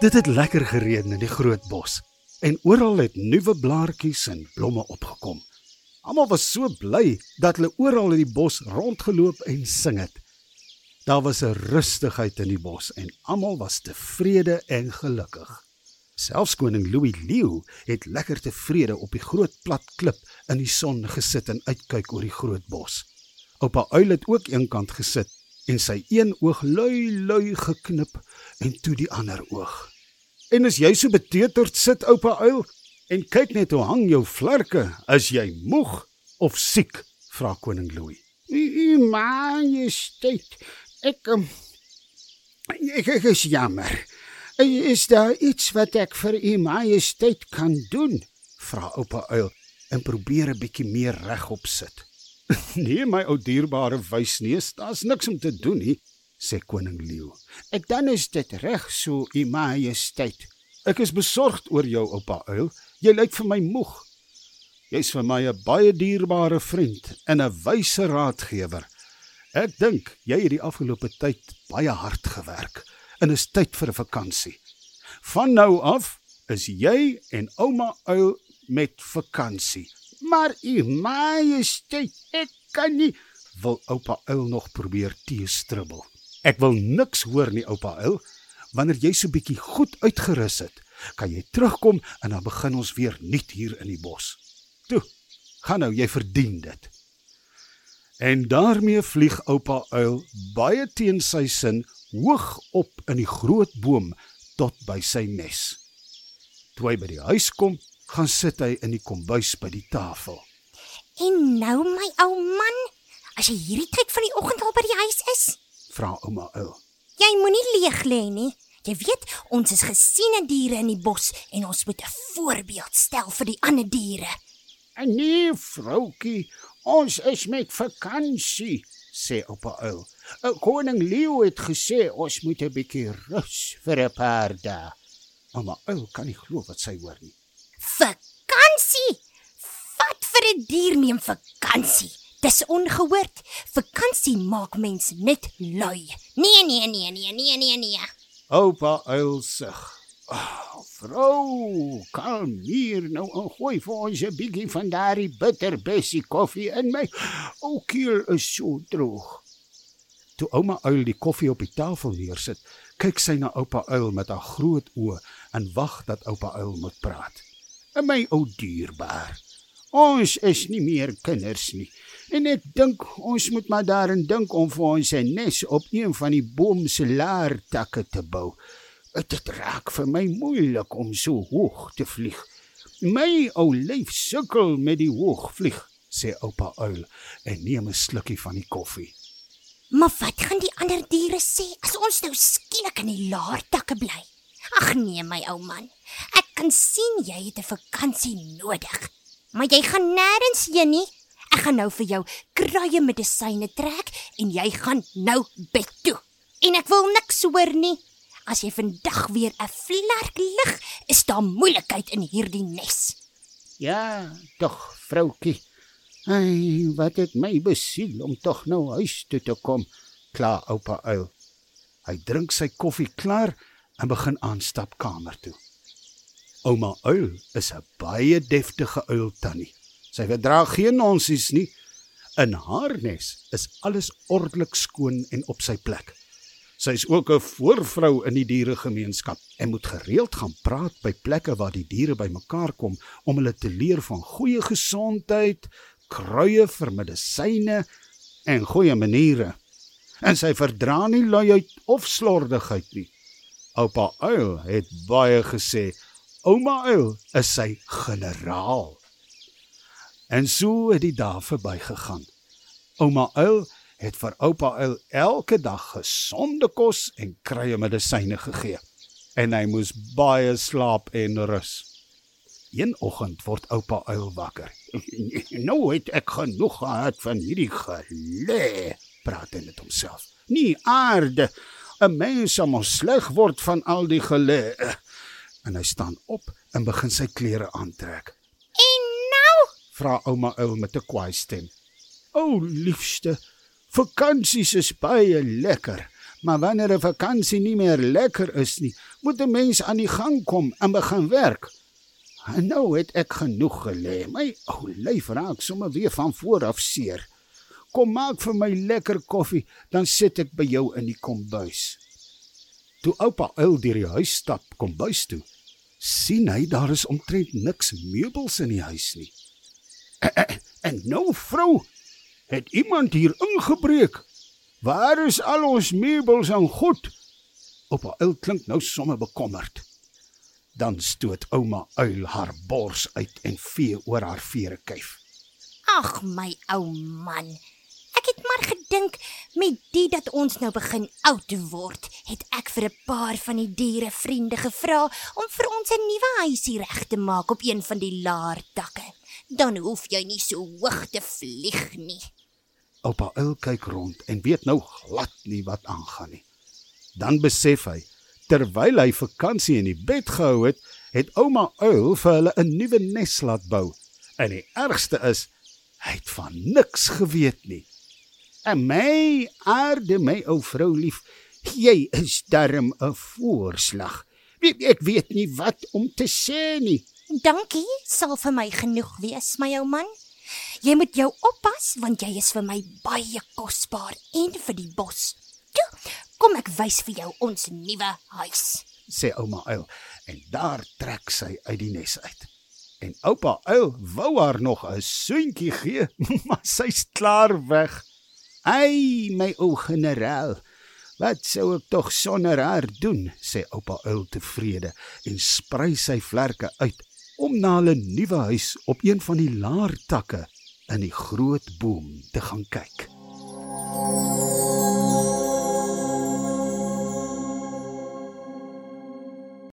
Dit het lekker gereën in die groot bos en oral het nuwe blaartjies en blomme opgekom. Almal was so bly dat hulle oral in die bos rondgeloop en sing het. Daar was 'n rustigheid in die bos en almal was tevrede en gelukkig. Selfs koning Louis Leeu het lekker tevrede op die groot plat klip in die son gesit en uitkyk oor die groot bos. Oupa Uil het ook eenkant gesit en sy een oog lui lui geknip en toe die ander oog. En as jy so beteuterd sit, oupa uil, en kyk net hoe hang jou vlerke, as jy moeg of siek? vra koning Louis. U majesteit, ek um, ek, ek is jammer. Is daar iets wat ek vir u majesteit kan doen? vra oupa uil en probeer 'n bietjie meer regop sit. nee, my ou dierbare wysneus, daar's niks om te doen nie sê koning leeu. Ek dan is dit reg so, u majesteit. Ek is besorgd oor jou oupa uil. Jy lyk vir my moeg. Jy's vir my 'n baie dierbare vriend en 'n wyse raadgewer. Ek dink jy het die afgelope tyd baie hard gewerk en is tyd vir 'n vakansie. Van nou af is jy en ouma uil met vakansie. Maar u majesteit, ek kan nie wil oupa uil nog probeer teestribbel. Ek wil niks hoor nie, oupa Uil. Wanneer jy so bietjie goed uitgerus het, kan jy terugkom en dan begin ons weer nuut hier in die bos. Toe, gaan nou, jy verdien dit. En daarmee vlieg oupa Uil baie teen sy sin hoog op in die groot boom tot by sy nes. Toe hy by die huis kom, gaan sit hy in die kombuis by die tafel. En nou my ou man, as jy hierdie tyd van die oggend al by die huis is, vra ouma Uil. Jy moenie leeg lê nie. Jy weet, ons is gesiene diere in die bos en ons moet 'n voorbeeld stel vir die ander diere. Nee, vroutjie, ons is met vakansie, sê oupa Uil. 'n Koning Leeu het gesê ons moet 'n bietjie rus vir 'n paar dae. Ouma Uil kan nie glo wat sy hoor nie. Vakansie? Wat vir 'n dier neem vakansie? Dis ongehoord. Vakansie maak mens net lui. Nee, nee, nee, nee, nee, nee, nee. Oupa uil sug. Oh, vrou, kalm hier nou en gooi vir ons 'n bietjie van daardie bitterbessie koffie in my. O, keel is so droog. Toe ouma uil die koffie op die tafel neersit, kyk sy na oupa uil met haar groot oë en wag dat oupa uil moet praat. "En my ou dierbaar, ons is nie meer kinders nie. En ek dink ons moet maar daarin dink om vir ons 'n nes op een van die boom se laartakke te bou. Dit raak vir my moeilik om so hoog te vlieg. My ou lyf sukkel met die hoog vlieg, sê oupa uil en neem 'n slukkie van die koffie. Maar wat gaan die ander diere sê as ons nou skielik in die laartakke bly? Ag nee, my ou man. Kan sien jy het 'n vakansie nodig. Maar jy gaan nêrens heen nie. Ek gaan nou vir jou kruie medisyne trek en jy gaan nou bed toe. En ek wil niks hoor nie. As jy vandag weer 'n vlerk lig, is daar moeilikheid in hierdie nes. Ja, tog, vroutjie. Ai, wat het my besiel om tog nou huis toe te kom. Klaar, oupa uil. Hy drink sy koffie klaar en begin aanstap kamer toe. Ouma uil is 'n baie deftige uil tannie. Sy verdra geen nonsies nie. In haar nes is alles ordelik skoon en op sy plek. Sy is ook 'n voorvrou in die dieregemeenskap en moet gereeld gaan praat by plekke waar die diere bymekaar kom om hulle te leer van goeie gesondheid, kruie vir medisyne en goeie maniere. En sy verdra nie luiheid of slordigheid nie. Oupa Uil het baie gesê, ouma Uil is sy generaal. En so het die dae verbygegaan. Ouma Uil het vir oupa Uil elke dag gesonde kos en krye medisyne gegee. En hy moes baie slaap en rus. Een oggend word oupa Uil wakker. nou het ek genoeg gehad van hierdie gelê, praat hy met homself. Nie aarde 'n mens moet sleg word van al die gelê. En hy staan op en begin sy klere aantrek vra ouma Uil met 'n kwaai stem. O liefste, vakansies is baie lekker, Maar wanneer 'n vakansie nie meer lekker is nie, moet 'n mens aan die gang kom en begin werk. En nou het ek genoeg gelê. My ou lyf raak sommer weer van voor af seer. Kom maak vir my lekker koffie, dan sit ek by jou in die kombuis. Toe oupa uil deur die huis stap kombuis toe, sien hy daar is omtrent niks meubels in die huis nie. En nou vrou, het iemand hier ingebreek? Waar is al ons meubels en goed? Oupa uil klink nou sommer bekommerd. Dan stoot ouma uil haar bors uit en vee oor haar vere kuif. Ag my ou man. Ek het maar gedink met die dat ons nou begin oud word, het ek vir 'n paar van die diere vriende gevra om vir ons 'n nuwe huisie reg te maak op een van die laer takke. Dan hoef jy nie so hoog te vlieg nie. Oupa uil kyk rond en weet nou glad nie wat aangaan nie. Dan besef hy terwyl hy vakansie in die bed gehou het, het ouma uil vir hulle 'n nuwe nes laat bou. En die ergste is, hy het van niks geweet nie. En my aarde my ou vrou lief, jy is darm 'n voorslag. Ek weet nie wat om te sê nie. Dankie, sal vir my genoeg wees, my ou man. Jy moet jou oppas want jy is vir my baie kosbaar en vir die bos. Toe, kom ek wys vir jou ons nuwe huis, sê ouma uil en daar trek sy uit die nes uit. En oupa uil wou haar nog 'n soentjie gee, maar sy's klaar weg. Ai, my ou generaal. Wat sou ek tog sonder haar doen? sê oupa uil tevrede en sprei sy vlerke uit om na hulle nuwe huis op een van die laar takke in die groot boom te gaan kyk.